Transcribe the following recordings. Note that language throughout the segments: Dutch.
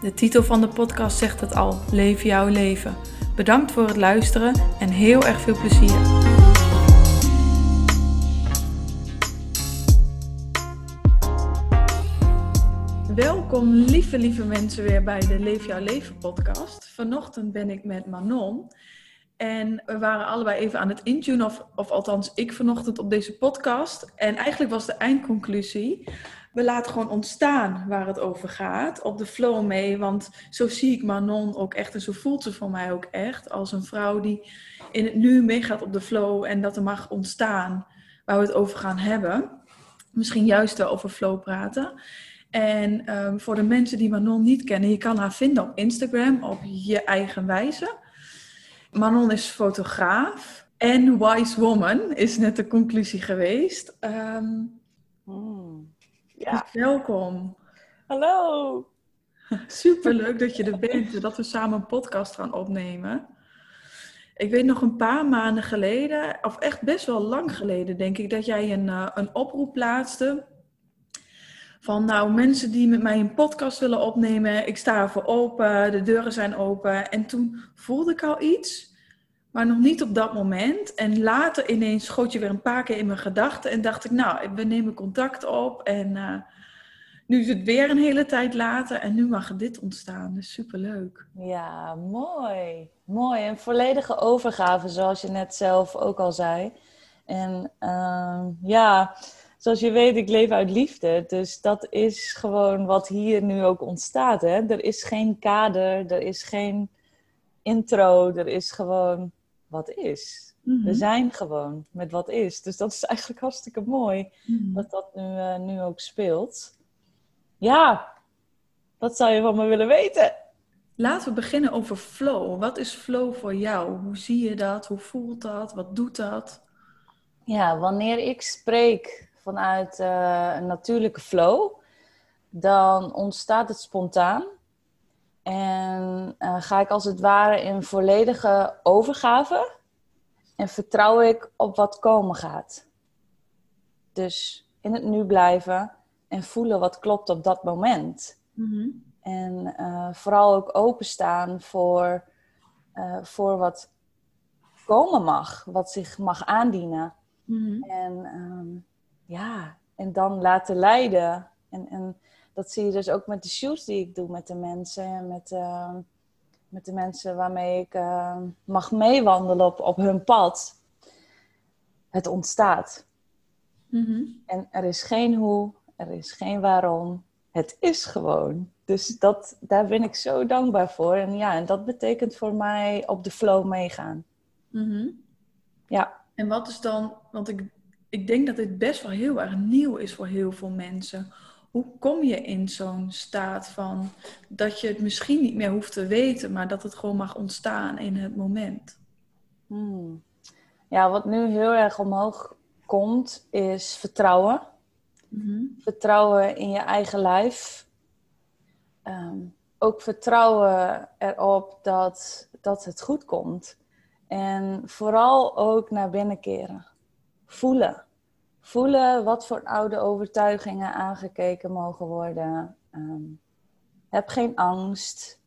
De titel van de podcast zegt het al: Leef jouw leven. Bedankt voor het luisteren en heel erg veel plezier. Welkom, lieve, lieve mensen, weer bij de Leef jouw leven podcast. Vanochtend ben ik met Manon. En we waren allebei even aan het intunen, of, of althans ik vanochtend op deze podcast. En eigenlijk was de eindconclusie we laten gewoon ontstaan waar het over gaat, op de flow mee. Want zo zie ik Manon ook echt en zo voelt ze voor mij ook echt als een vrouw die in het nu meegaat op de flow en dat er mag ontstaan waar we het over gaan hebben. Misschien juist over flow praten. En ehm, voor de mensen die Manon niet kennen, je kan haar vinden op Instagram op je eigen wijze. Manon is fotograaf en wise woman is net de conclusie geweest. Um, ja. Dus welkom. Hallo. Super leuk dat je er bent, dat we samen een podcast gaan opnemen. Ik weet nog een paar maanden geleden, of echt best wel lang geleden, denk ik, dat jij een, uh, een oproep plaatste. Van nou, mensen die met mij een podcast willen opnemen, ik sta ervoor open, de deuren zijn open. En toen voelde ik al iets maar nog niet op dat moment. En later ineens schoot je weer een paar keer in mijn gedachten en dacht ik, nou, we nemen contact op. En uh, nu is het weer een hele tijd later en nu mag dit ontstaan. Dus superleuk. Ja, mooi. Mooi. Een volledige overgave, zoals je net zelf ook al zei. En uh, ja, zoals je weet, ik leef uit liefde. Dus dat is gewoon wat hier nu ook ontstaat. Hè? Er is geen kader, er is geen intro, er is gewoon wat is. We mhm. zijn gewoon met wat is. Dus dat is eigenlijk hartstikke mooi mhm. dat dat nu, uh, nu ook speelt. Ja, wat zou je van me willen weten? Laten we beginnen over flow. Wat is flow voor jou? Hoe zie je dat? Hoe voelt dat? Wat doet dat? Ja, wanneer ik spreek vanuit uh, een natuurlijke flow, dan ontstaat het spontaan. En uh, ga ik als het ware in volledige overgave en vertrouw ik op wat komen gaat. Dus in het nu blijven en voelen wat klopt op dat moment. Mm-hmm. En uh, vooral ook openstaan voor, uh, voor wat komen mag, wat zich mag aandienen. Mm-hmm. En um, ja, en dan laten leiden. En, en dat zie je dus ook met de shoots die ik doe met de mensen. En met, uh, met de mensen waarmee ik uh, mag meewandelen op, op hun pad. Het ontstaat. Mm-hmm. En er is geen hoe, er is geen waarom. Het is gewoon. Dus dat, daar ben ik zo dankbaar voor. En ja, en dat betekent voor mij op de flow meegaan. Mm-hmm. Ja. En wat is dan, want ik, ik denk dat dit best wel heel erg nieuw is voor heel veel mensen hoe kom je in zo'n staat van dat je het misschien niet meer hoeft te weten, maar dat het gewoon mag ontstaan in het moment? Hmm. Ja, wat nu heel erg omhoog komt, is vertrouwen. Mhm. Vertrouwen in je eigen lijf. Ehm, ook vertrouwen erop dat, dat het goed komt. En vooral ook naar binnen keren. Voelen voelen wat voor oude overtuigingen aangekeken mogen worden. Ehm, heb geen angst.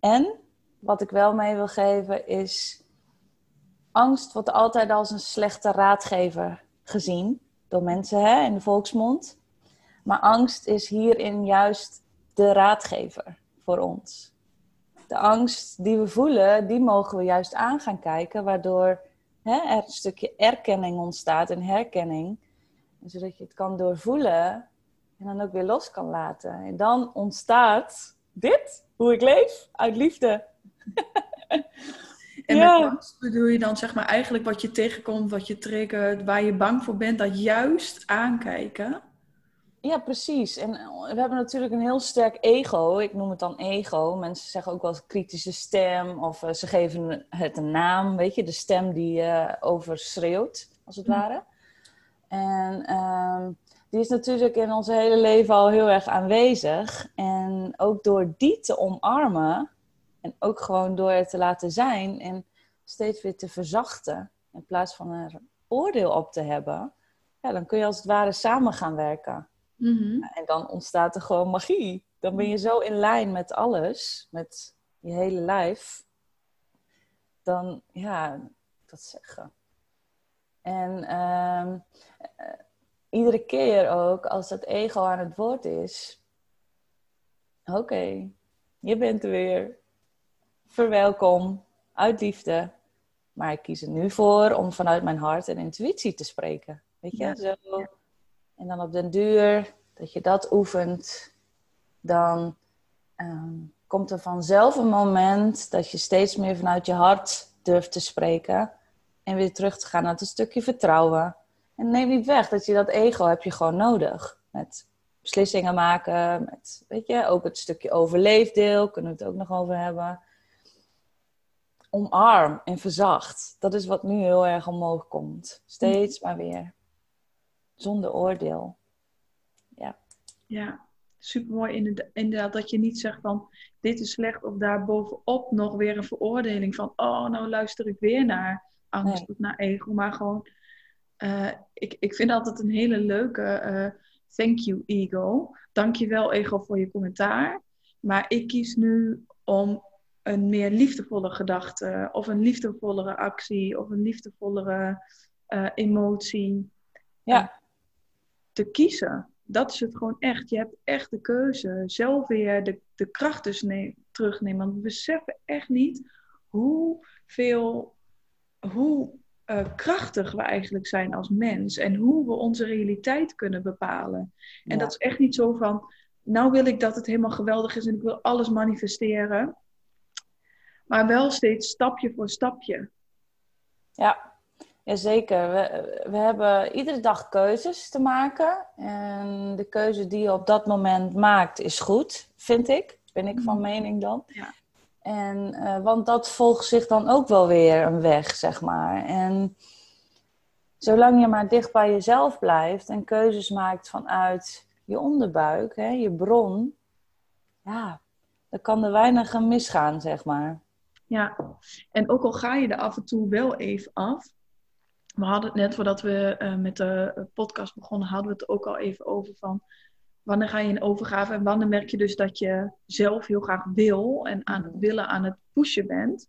En wat ik wel mee wil geven is. Angst wordt altijd als een slechte raadgever gezien door mensen hè, in de volksmond. Maar angst is hierin juist de raadgever voor ons. De angst die we voelen, die mogen we juist aan gaan kijken, waardoor hè, er een stukje erkenning ontstaat en herkenning. Zodat je het kan doorvoelen en dan ook weer los kan laten. En dan ontstaat dit, hoe ik leef, uit liefde. En ja. met angst bedoel je dan zeg maar eigenlijk wat je tegenkomt, wat je triggert, waar je bang voor bent, dat juist aankijken? Ja, precies. En we hebben natuurlijk een heel sterk ego. Ik noem het dan ego. Mensen zeggen ook wel eens kritische stem. Of uh, ze geven het een naam. Weet je, de stem die uh, overschreeuwt, als het ware. En uh, die is natuurlijk in ons hele leven al heel erg aanwezig. En ook door die te omarmen. En ook gewoon door het te laten zijn. En steeds weer te verzachten. In plaats van er oordeel op te hebben. Ja, dan kun je als het ware samen gaan werken. Mhm. En dan ontstaat er gewoon magie. Dan ben je zo in lijn met alles, met je hele lijf. Dan, ja, dat zeggen. En ehm, eh, iedere keer ook, als dat ego aan het woord is. Oké, je bent er weer. Verwelkom, uit liefde. Maar ik kies er nu voor om vanuit mijn hart en intuïtie te spreken. Weet je, zo en dan op den duur, dat je dat oefent, dan ehm, komt er vanzelf een moment dat je steeds meer vanuit je hart durft te spreken. En weer terug te gaan naar het stukje vertrouwen. En neem niet weg dat je dat ego heb je gewoon nodig. Met beslissingen maken, met, weet je, ook het stukje overleefdeel, kunnen we het ook nog over hebben. Omarm en verzacht. Dat is wat nu heel erg omhoog komt. Steeds maar weer zonder oordeel. Ja. Ja, supermooi inderdaad dat je niet zegt van dit is slecht of daarbovenop nog weer een veroordeling van oh nou luister ik weer naar angst of naar ego, maar gewoon uh, ik, ik vind altijd een hele leuke uh, thank you ego. Dank je wel ego voor je commentaar, maar ik kies nu om een meer liefdevolle gedachte of een liefdevollere actie of een liefdevollere uh, emotie. Ja te kiezen. Dat is het gewoon echt. Je hebt echt de keuze. Zelf weer de, de kracht dus terugnemen. Want we beseffen echt niet hoeveel, hoe uh, krachtig we eigenlijk zijn als mens. En hoe we onze realiteit kunnen bepalen. En dat is echt niet zo van, nou wil ik dat het helemaal geweldig is en ik wil alles manifesteren. Maar wel steeds stapje voor stapje. Ja, Jazeker. We, we hebben iedere dag keuzes te maken. En de keuze die je op dat moment maakt is goed, vind ik. Ben ik van mhm. mening dan. Ja. En, uh, want dat volgt zich dan ook wel weer een weg, zeg maar. En zolang je maar dicht bij jezelf blijft en keuzes maakt vanuit je onderbuik, hè, je bron, ja, dan kan er weinig misgaan, zeg maar. Ja, en ook al ga je er af en toe wel even af, we hadden het net voordat we uh, met de podcast begonnen, hadden we het ook al even over van wanneer ga je in overgave en wanneer merk je dus dat je zelf heel graag wil en aan het willen aan het pushen bent.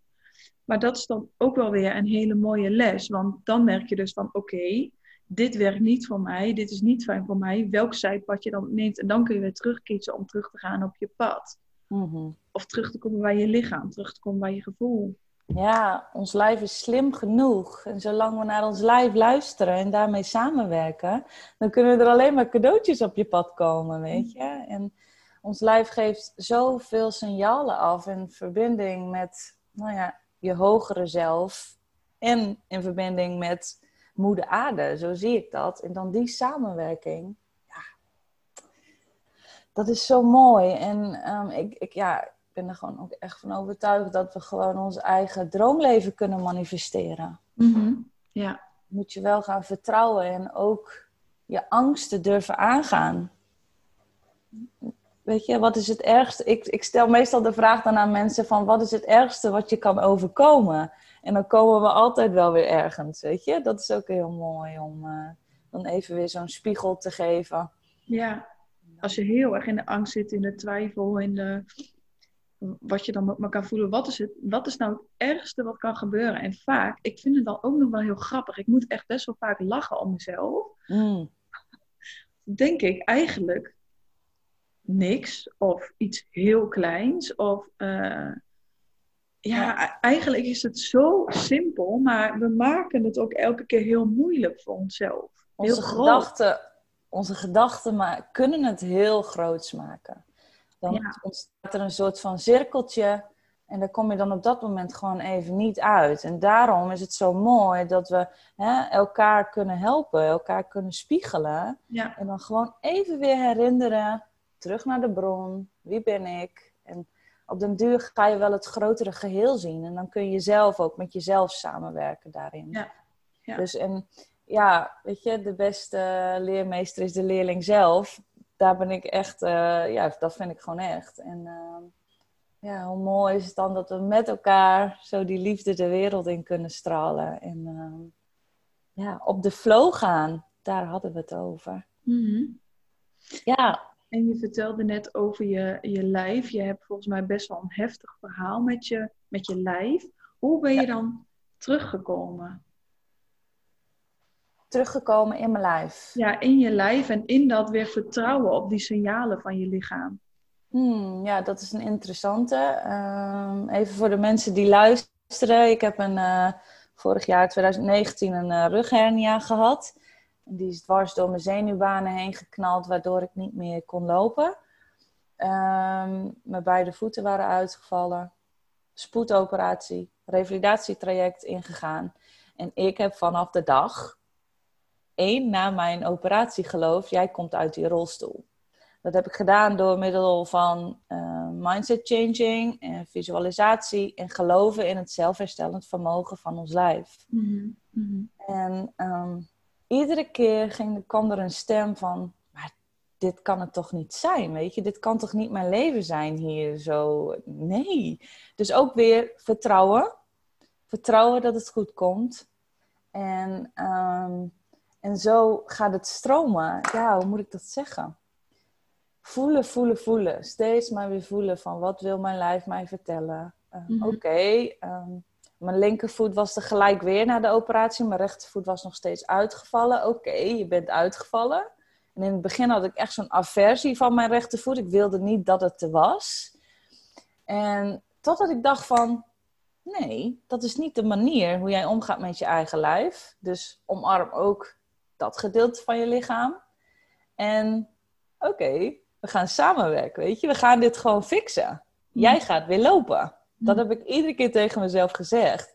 Maar dat is dan ook wel weer een hele mooie les, want dan merk je dus van oké, dit werkt niet voor mij, dit is niet fijn voor mij, welk zijpad je dan neemt en dan kun je weer terugkiezen om terug te gaan op je pad. Mm Of terug te komen bij je lichaam, terug te komen bij je gevoel. Ja, ons lijf is slim genoeg. En zolang we naar ons lijf luisteren en daarmee samenwerken, dan kunnen er alleen maar cadeautjes op je pad komen, weet je. En ons lijf geeft zoveel signalen af in verbinding met, nou ja, je hogere zelf en in verbinding met moeder aarde. Zo zie ik dat. En dan die samenwerking, ja, dat is zo mooi. En um, ik, ik, ja, ben er gewoon ook echt van overtuigd dat we gewoon ons eigen droomleven kunnen manifesteren. Mhm. Ja. Moet je wel gaan vertrouwen en ook je angsten durven aangaan. Weet je, wat is het ergste? Ik, ik stel meestal de vraag dan aan mensen van wat is het ergste wat je kan overkomen? En dan komen we altijd wel weer ergens, weet je? Dat is ook heel mooi om uh, dan even weer zo'n spiegel te geven. Ja, als je heel erg in de angst zit, in de twijfel, in de wat je dan met elkaar voelen. Wat is, het, wat is nou het ergste wat kan gebeuren? En vaak, ik vind het dan ook nog wel heel grappig. Ik moet echt best wel vaak lachen om mezelf. Mm. Denk ik eigenlijk niks of iets heel kleins. Of uh, ja, eigenlijk is het zo simpel, maar we maken het ook elke keer heel moeilijk voor onszelf. Onze gedachten, onze gedachten kunnen het heel groots maken. Dan ontstaat er een soort van cirkeltje En daar kom je dan op dat moment gewoon even niet uit. En daarom is het zo mooi dat we hè, elkaar kunnen helpen, elkaar kunnen spiegelen. Ja. En dan gewoon even weer herinneren, terug naar de bron, wie ben ik? En op den duur ga je wel het grotere geheel zien. En dan kun je zelf ook met jezelf samenwerken daarin. Ja. Ja. Dus en ja, weet je, de beste leermeester is de leerling zelf. Daar ben ik echt, eh, ja, dat vind ik gewoon echt. En uh, ja, hoe mooi is het dan dat we met elkaar zo die liefde de wereld in kunnen stralen. En uh, ja, op de flow gaan, daar hadden we het over. Mm Ja. En je vertelde net over je, je lijf. Je hebt volgens mij best wel een heftig verhaal met je, met je lijf. Hoe ben je Ja. dan teruggekomen? Teruggekomen in mijn lijf. Ja, in je lijf en in dat weer vertrouwen op die signalen van je lichaam. Hmm, ja, dat is een interessante. Ehm, even voor de mensen die luisteren. Ik heb een, eh, vorig jaar, 2019, een eh, rughernia gehad. Die is dwars door mijn zenuwbanen heen geknald, waardoor ik niet meer kon lopen. Ehm, mijn beide voeten waren uitgevallen. Spoedoperatie, revalidatietraject ingegaan. En ik heb vanaf de dag één na mijn operatie geloofd, jij komt uit die rolstoel. Dat heb ik gedaan door middel van eh, mindset changing en visualisatie en geloven in het zelfherstellend vermogen van ons lijf. En ehm, iedere keer ging, kwam er een stem van, maar dit kan het toch niet zijn, weet je? Dit kan toch niet mijn leven zijn hier zo? Nee. Dus ook weer vertrouwen. Vertrouwen dat het goed komt. En, ehm, en zo gaat het stromen. Ja, hoe moet ik dat zeggen? Voelen, voelen, voelen. Steeds maar weer voelen van wat wil mijn lijf mij vertellen. Uh, Mhm. Oké, ehm, mijn linkervoet was er gelijk weer na de operatie. Mijn rechtervoet was nog steeds uitgevallen. Oké, je bent uitgevallen. En in het begin had ik echt zo'n aversie van mijn rechtervoet. Ik wilde niet dat het er was. En totdat ik dacht van... Nee, dat is niet de manier hoe jij omgaat met je eigen lijf. Dus omarm ook dat gedeelte van je lichaam. En oké, we gaan samenwerken, weet je. We gaan dit gewoon fixen. Jij gaat weer lopen. Dat heb ik iedere keer tegen mezelf gezegd.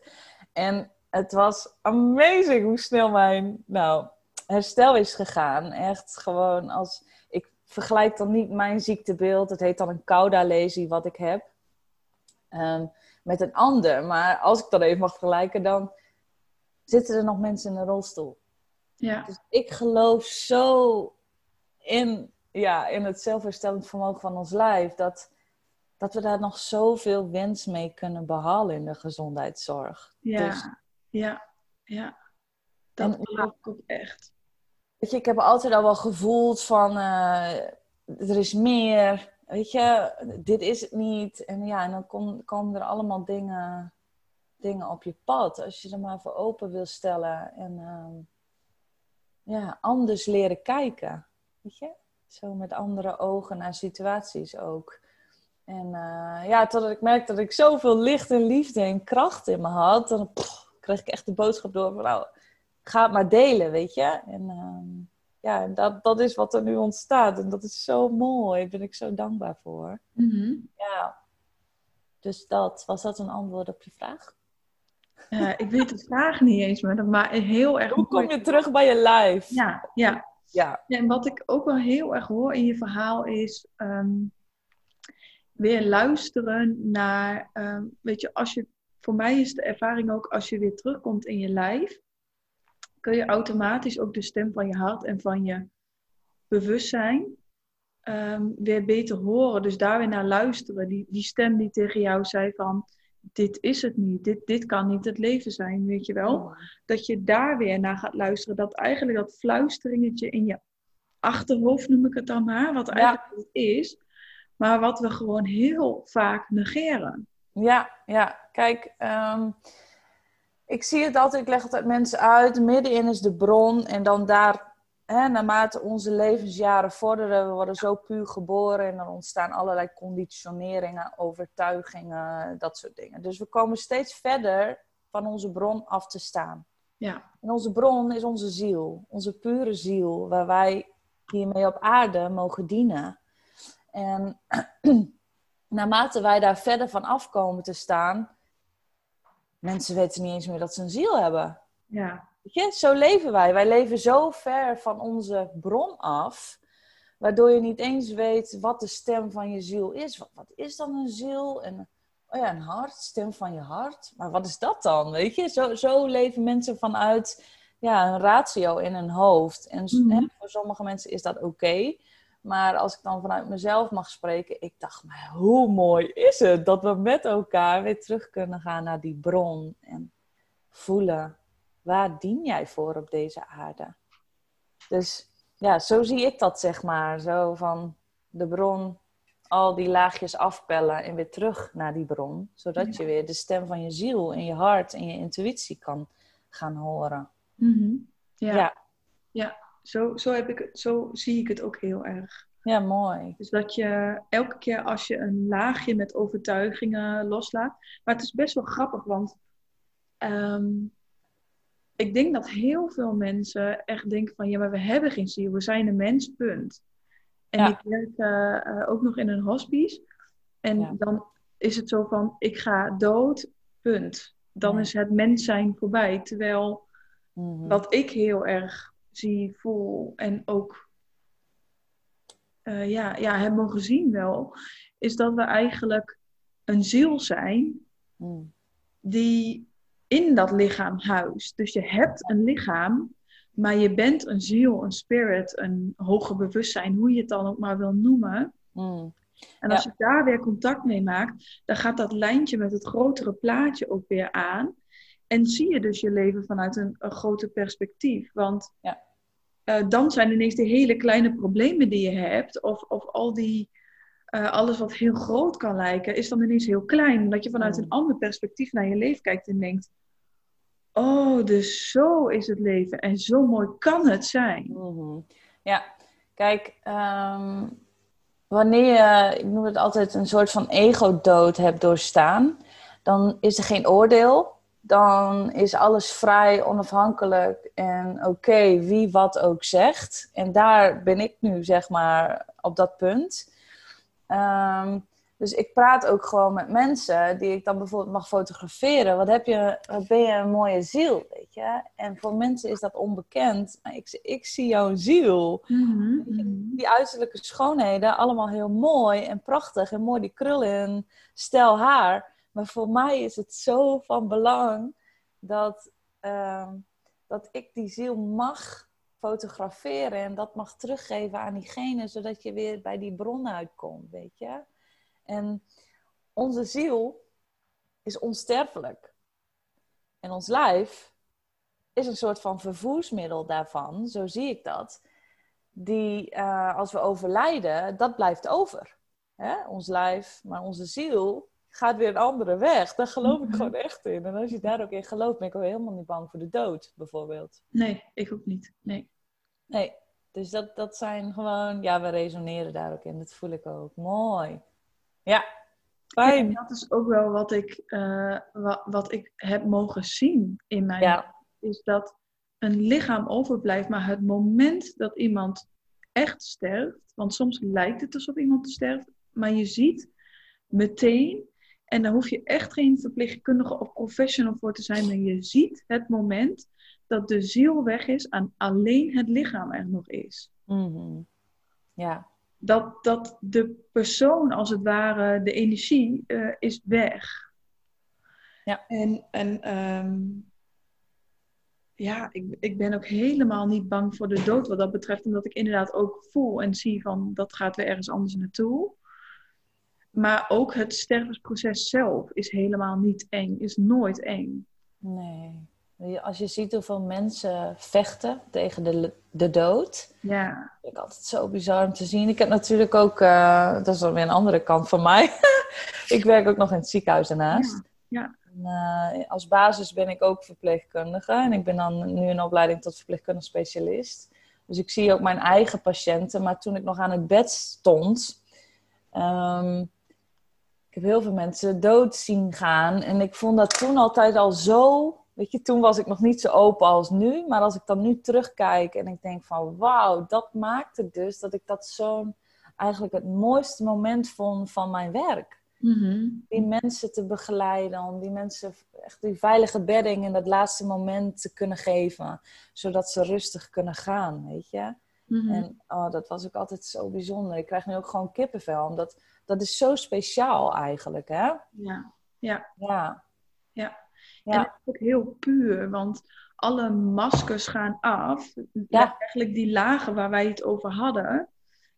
En het was amazing hoe snel mijn nou, herstel is gegaan. Echt gewoon als... Ik vergelijk dan niet mijn ziektebeeld. Het heet dan een cauda-lesie wat ik heb. ehm, met een ander. Maar als ik dat even mag vergelijken, dan zitten er nog mensen in een rolstoel. Ja. Dus ik geloof zo in, ja, in het zelfherstellend vermogen van ons lijf. Dat, dat we daar nog zoveel winst mee kunnen behalen in de gezondheidszorg. Ja. Dus, Ja. Ja. Dat geloof ik ook echt. weet je, ik heb altijd al wel gevoeld van eh, er is meer. Weet je, dit is het niet. En ja, en dan kom- komen er allemaal dingen, dingen op je pad. Als je er maar voor open wil stellen. En ehm, ja, anders leren kijken. Weet je? Zo met andere ogen naar situaties ook. En eh, ja, totdat ik merkte dat ik zoveel licht en liefde en kracht in me had. Dan pff, kreeg ik echt de boodschap door van nou, ga het maar delen, weet je. En ehm, ja, dat, dat is wat er nu ontstaat. En dat is zo mooi. Daar ben ik zo dankbaar voor. Mhm. Ja. Dus dat, was dat een antwoord op je vraag? Eh, ik weet de vraag niet eens meer, maar heel erg Hoe kom je terug bij je lijf? Ja, ja. Ja. Ja, en wat ik ook wel heel erg hoor in je verhaal is ehm, weer luisteren naar, ehm, weet je, als je, voor mij is de ervaring ook als je weer terugkomt in je lijf, kun je automatisch ook de stem van je hart en van je bewustzijn ehm, weer beter horen. Dus daar weer naar luisteren. Die, die stem die tegen jou zei van, dit is het niet, dit, dit kan niet het leven zijn, weet je wel dat je daar weer naar gaat luisteren. Dat eigenlijk dat fluisteringetje in je achterhoofd, noem ik het dan maar, wat eigenlijk niet is, maar wat we gewoon heel vaak negeren. Ja, ja. Kijk, ehm, ik zie het altijd, ik leg altijd mensen uit. Middenin is de bron en dan daar, hè, naarmate onze levensjaren vorderen, we worden zo puur geboren en er ontstaan allerlei conditioneringen, overtuigingen, dat soort dingen. Dus we komen steeds verder van onze bron af te staan. Ja, En onze bron is onze ziel, onze pure ziel, waar wij hiermee op aarde mogen dienen. En naarmate wij daar verder van afkomen te staan, mensen weten niet eens meer dat ze een ziel hebben. Ja. Zo leven wij. Wij leven zo ver van onze bron af, waardoor je niet eens weet wat de stem van je ziel is. Wat, wat is dan een ziel? En oh ja, een hart, stem van je hart. Maar wat is dat dan? Weet je, zo, zo leven mensen vanuit ja, een ratio in hun hoofd. En Mhm. hè, voor sommige mensen is dat oké. Maar als ik dan vanuit mezelf mag spreken, ik dacht, maar hoe mooi is het dat we met elkaar weer terug kunnen gaan naar die bron en voelen, waar dien jij voor op deze aarde? Dus ja, zo zie ik dat zeg maar, zo van de bron, al die laagjes afpellen en weer terug naar die bron, zodat je weer de stem van je ziel en je hart en je intuïtie kan gaan horen. Mhm. ja. Ja, Zo, zo, heb ik, het- zo zie ik het ook heel erg. ja mooi. Dus dat je elke keer als je een laagje met overtuigingen loslaat. Maar het is best wel grappig, want ehm, ik denk dat heel veel mensen echt denken van ja, maar we hebben geen ziel, we zijn een mens, punt. En Ja. ik werk eh, eh, ook nog in een hospice. En Ja. dan is het zo van ik ga dood, punt. Dan Ja. is het mens zijn voorbij. Terwijl Mhm. wat ik heel erg zie, voel en ook eh, ja, ja, heb mogen zien wel, is dat we eigenlijk een ziel zijn Mm. die in dat lichaam huist. Dus je hebt een lichaam, maar je bent een ziel, een spirit, een hoger bewustzijn, hoe je het dan ook maar wil noemen. Mm. En als je daar weer contact mee maakt, dan gaat dat lijntje met het grotere plaatje ook weer aan. En zie je dus je leven vanuit een, een groter perspectief. Want Ja. eh, dan zijn ineens die hele kleine problemen die je hebt, of, of al die, eh, alles wat heel groot kan lijken, is dan ineens heel klein. Omdat je vanuit Mm. een ander perspectief naar je leven kijkt en denkt: Oh, dus zo is het leven en zo mooi kan het zijn. Mhm. Ja, kijk, ehm, wanneer je, ik noem het altijd, een soort van ego-dood hebt doorstaan, dan is er geen oordeel. Dan is alles vrij, onafhankelijk en oké, wie wat ook zegt. En daar ben ik nu, zeg maar, op dat punt. Ehm, dus ik praat ook gewoon met mensen die ik dan bijvoorbeeld mag fotograferen. Wat, heb je, wat ben je een mooie ziel, weet je? En voor mensen is dat onbekend. Maar ik, ik zie jouw ziel. Mhm, mhm. Die uiterlijke schoonheden, allemaal heel mooi en prachtig. En mooi die krullen en stijl haar. Maar voor mij is het zo van belang dat, ehm, dat ik die ziel mag fotograferen. En dat mag teruggeven aan diegene, zodat je weer bij die bron uitkomt, weet je? En onze ziel is onsterfelijk. En ons lijf is een soort van vervoersmiddel daarvan, zo zie ik dat. Die, eh, als we overlijden, dat blijft over. Hè? Ons lijf, maar onze ziel gaat weer een andere weg. Daar geloof ik Mhm. gewoon echt in. En als je daar ook in gelooft, ben ik ook helemaal niet bang voor de dood, bijvoorbeeld. Nee, ik ook niet. Nee. Nee, dus dat, dat zijn gewoon, ja, we resoneren daar ook in. Dat voel ik ook. Mooi. Ja, fijn. Ja, dat is ook wel wat ik, eh, wat, wat ik heb mogen zien in mijn Ja. is dat een lichaam overblijft, maar het moment dat iemand echt sterft, want soms lijkt het alsof iemand sterft, maar je ziet meteen, en daar hoef je echt geen verpleegkundige of professional voor te zijn, maar je ziet het moment dat de ziel weg is en alleen het lichaam er nog is. Mhm. Ja, Dat, dat de persoon, als het ware, de energie, eh, is weg. Ja. En, en ehm, ja, ik, ik ben ook helemaal niet bang voor de dood wat dat betreft. Omdat ik inderdaad ook voel en zie van dat gaat weer ergens anders naartoe. Maar ook het stervensproces zelf is helemaal niet eng, is nooit eng. nee. Als je ziet hoeveel mensen vechten tegen de, de dood, Ja, vind ik altijd zo bizar om te zien. Ik heb natuurlijk ook, eh, dat is dan weer een andere kant van mij. ik werk ook nog in het ziekenhuis daarnaast. ja. En, eh, als basis ben ik ook verpleegkundige en ik ben dan nu in opleiding tot verpleegkundig specialist. Dus ik zie ook mijn eigen patiënten, maar toen ik nog aan het bed stond, ehm, ik heb heel veel mensen dood zien gaan en ik vond dat toen altijd al zo, weet je, toen was ik nog niet zo open als nu, maar als ik dan nu terugkijk en ik denk van wauw, dat maakte dus dat ik dat zo'n eigenlijk het mooiste moment vond van mijn werk. Mhm. Die mensen te begeleiden, om die mensen echt die veilige bedding in dat laatste moment te kunnen geven, zodat ze rustig kunnen gaan, weet je. Mhm. En oh, dat was ook altijd zo bijzonder. Ik krijg nu ook gewoon kippenvel, omdat dat is zo speciaal eigenlijk, hè? Ja, ja. Ja. ja. En het is ook heel puur, want alle maskers gaan af. Ja. Eigenlijk die lagen waar wij het over hadden,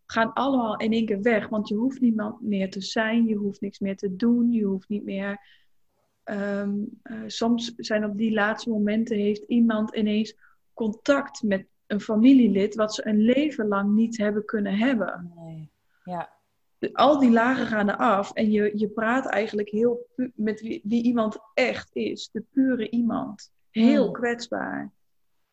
gaan allemaal in één keer weg. Want je hoeft niemand meer te zijn, je hoeft niks meer te doen, je hoeft niet meer. Ehm, eh, soms zijn op die laatste momenten heeft iemand ineens contact met een familielid wat ze een leven lang niet hebben kunnen hebben. Nee. Ja. Al die lagen gaan eraf en je, je praat eigenlijk heel met wie, wie iemand echt is, de pure iemand. Heel hmm. kwetsbaar.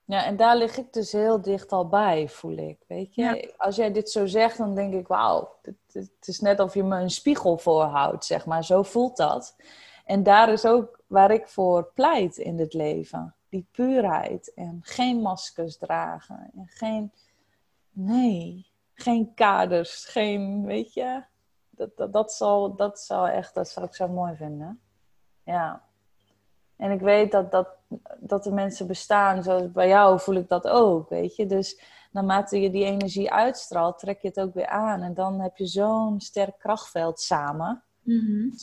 Ja, en daar lig ik dus heel dicht al bij, voel ik. Weet je, als jij dit zo zegt, dan denk ik, wauw, het, het, is net of je me een spiegel voorhoudt, zeg maar. Zo voelt dat. En daar is ook waar ik voor pleit in het leven. Die puurheid en geen maskers dragen en geen, nee, geen kaders, geen, weet je. Dat, dat, dat, zal, dat zal echt, dat zou ik zo mooi vinden. Ja. En ik weet dat, dat, dat er mensen bestaan, zoals bij jou voel ik dat ook, weet je. Dus naarmate je die energie uitstraalt, trek je het ook weer aan. En dan heb je zo'n sterk krachtveld samen. Mm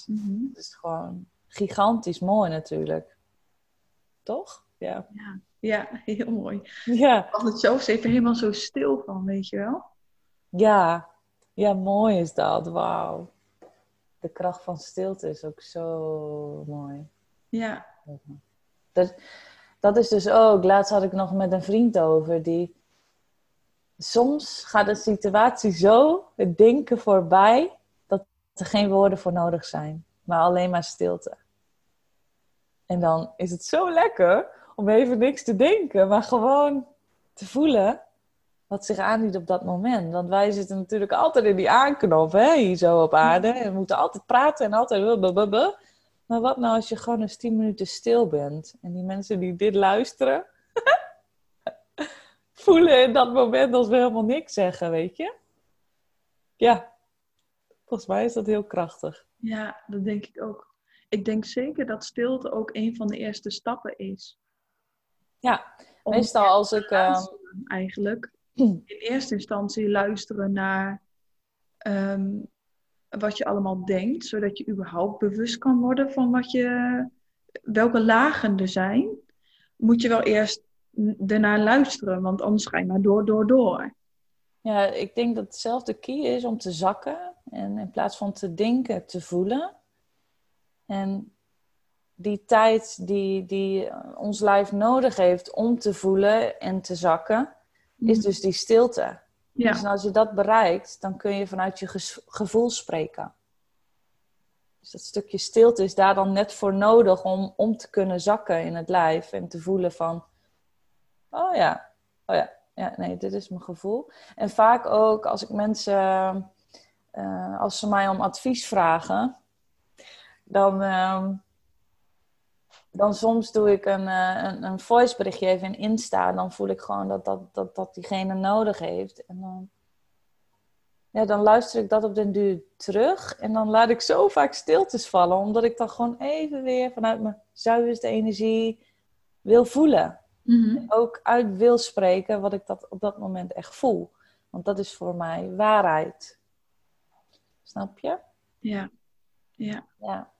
-hmm. Het is gewoon gigantisch mooi natuurlijk. Toch? Ja, ja, ja heel mooi. Ja. Want het zo even helemaal zo stil van, weet je wel? Ja, ja mooi is dat. Wauw. De kracht van stilte is ook zo mooi. Ja. Dat, dat is dus ook, laatst had ik nog met een vriend over, die soms gaat de situatie zo, het denken voorbij, dat er geen woorden voor nodig zijn, maar alleen maar stilte. En dan is het zo lekker om even niks te denken, maar gewoon te voelen wat zich aandient op dat moment. Want wij zitten natuurlijk altijd in die aanknop, hè, hier zo op aarde. En we moeten altijd praten en altijd... Maar wat nou als je gewoon eens tien minuten stil bent en die mensen die dit luisteren voelen in dat moment als we helemaal niks zeggen, weet je? Ja, volgens mij is dat heel krachtig. Ja, dat denk ik ook. Ik denk zeker dat stilte ook een van de eerste stappen is. Ja, meestal als ik. Uh... Eigenlijk in eerste instantie luisteren naar ehm, wat je allemaal denkt, zodat je überhaupt bewust kan worden van wat je, welke lagen er zijn, moet je wel eerst ernaar luisteren, want anders ga je maar door, door, door. Ja, ik denk dat hetzelfde key is om te zakken en in plaats van te denken, te voelen. En die tijd die, die ons lijf nodig heeft om te voelen en te zakken, is mhm. dus die stilte. Ja. Dus als je dat bereikt, dan kun je vanuit je gevoel spreken. Dus dat stukje stilte is daar dan net voor nodig om, om te kunnen zakken in het lijf en te voelen van, oh ja, oh ja, ja, nee, dit is mijn gevoel. En vaak ook als ik mensen, uh, als ze mij om advies vragen, dan, uh, dan soms doe ik een, uh, een, een voiceberichtje even in Insta. Dan voel ik gewoon dat, dat, dat, dat diegene nodig heeft. En dan, ja, dan luister ik dat op den duur terug. En dan laat ik zo vaak stiltes vallen. Omdat ik dan gewoon even weer vanuit mijn zuiverste energie wil voelen. Mm Ook uit wil spreken wat ik dat op dat moment echt voel. Want dat is voor mij waarheid. Snap je? Ja. Ja. Ja.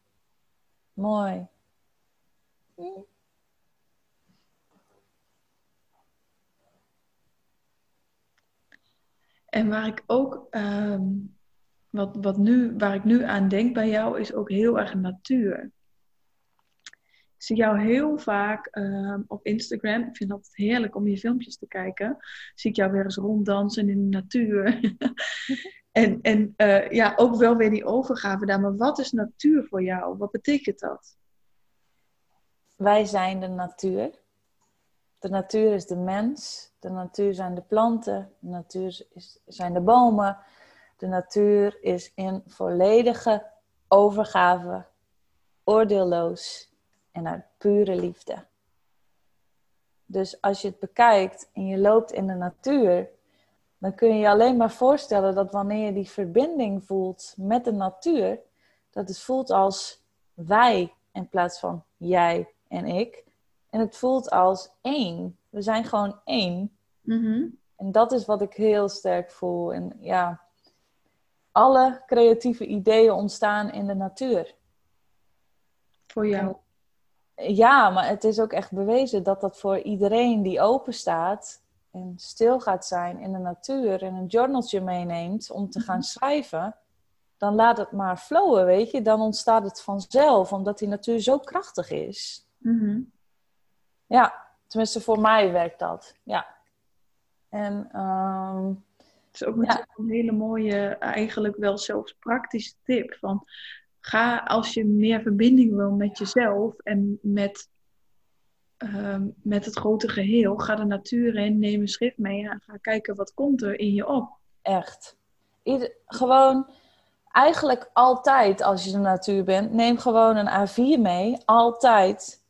Mooi. En waar ik ook, ehm, wat, wat nu, waar ik nu aan denk bij jou, is ook heel erg natuur. Ik zie jou heel vaak ehm, op Instagram. Ik vind het heerlijk om je filmpjes te kijken. Zie ik jou weer eens ronddansen in de natuur. en en uh, ja, ook wel weer die overgave daar. Maar wat is natuur voor jou? Wat betekent dat? Wij zijn de natuur. De natuur is de mens. De natuur zijn de planten. De natuur is, zijn de bomen. De natuur is in volledige overgave, oordeelloos en uit pure liefde. Dus als je het bekijkt en je loopt in de natuur, dan kun je je alleen maar voorstellen dat wanneer je die verbinding voelt met de natuur, dat het voelt als wij in plaats van jij en ik. En het voelt als één. We zijn gewoon één. Mhm. En dat is wat ik heel sterk voel. En ja, alle creatieve ideeën ontstaan in de natuur. Voor jou. Ja, maar het is ook echt bewezen dat dat voor iedereen die open staat en stil gaat zijn in de natuur en een journaltje meeneemt om te gaan schrijven, dan laat het maar flowen, weet je. Dan ontstaat het vanzelf, omdat die natuur zo krachtig is. Mhm. Ja, tenminste voor mij werkt dat. Ja. En ehm, Het is ook natuurlijk een hele mooie, eigenlijk wel zelfs praktische tip. Van, ga als je meer verbinding wil met jezelf en met, ehm, met het grote geheel, ga de natuur in, neem een schrift mee en ga kijken wat komt er in je op. echt. Ieder, gewoon, eigenlijk altijd als je in de natuur bent, neem gewoon een A4 mee. Altijd.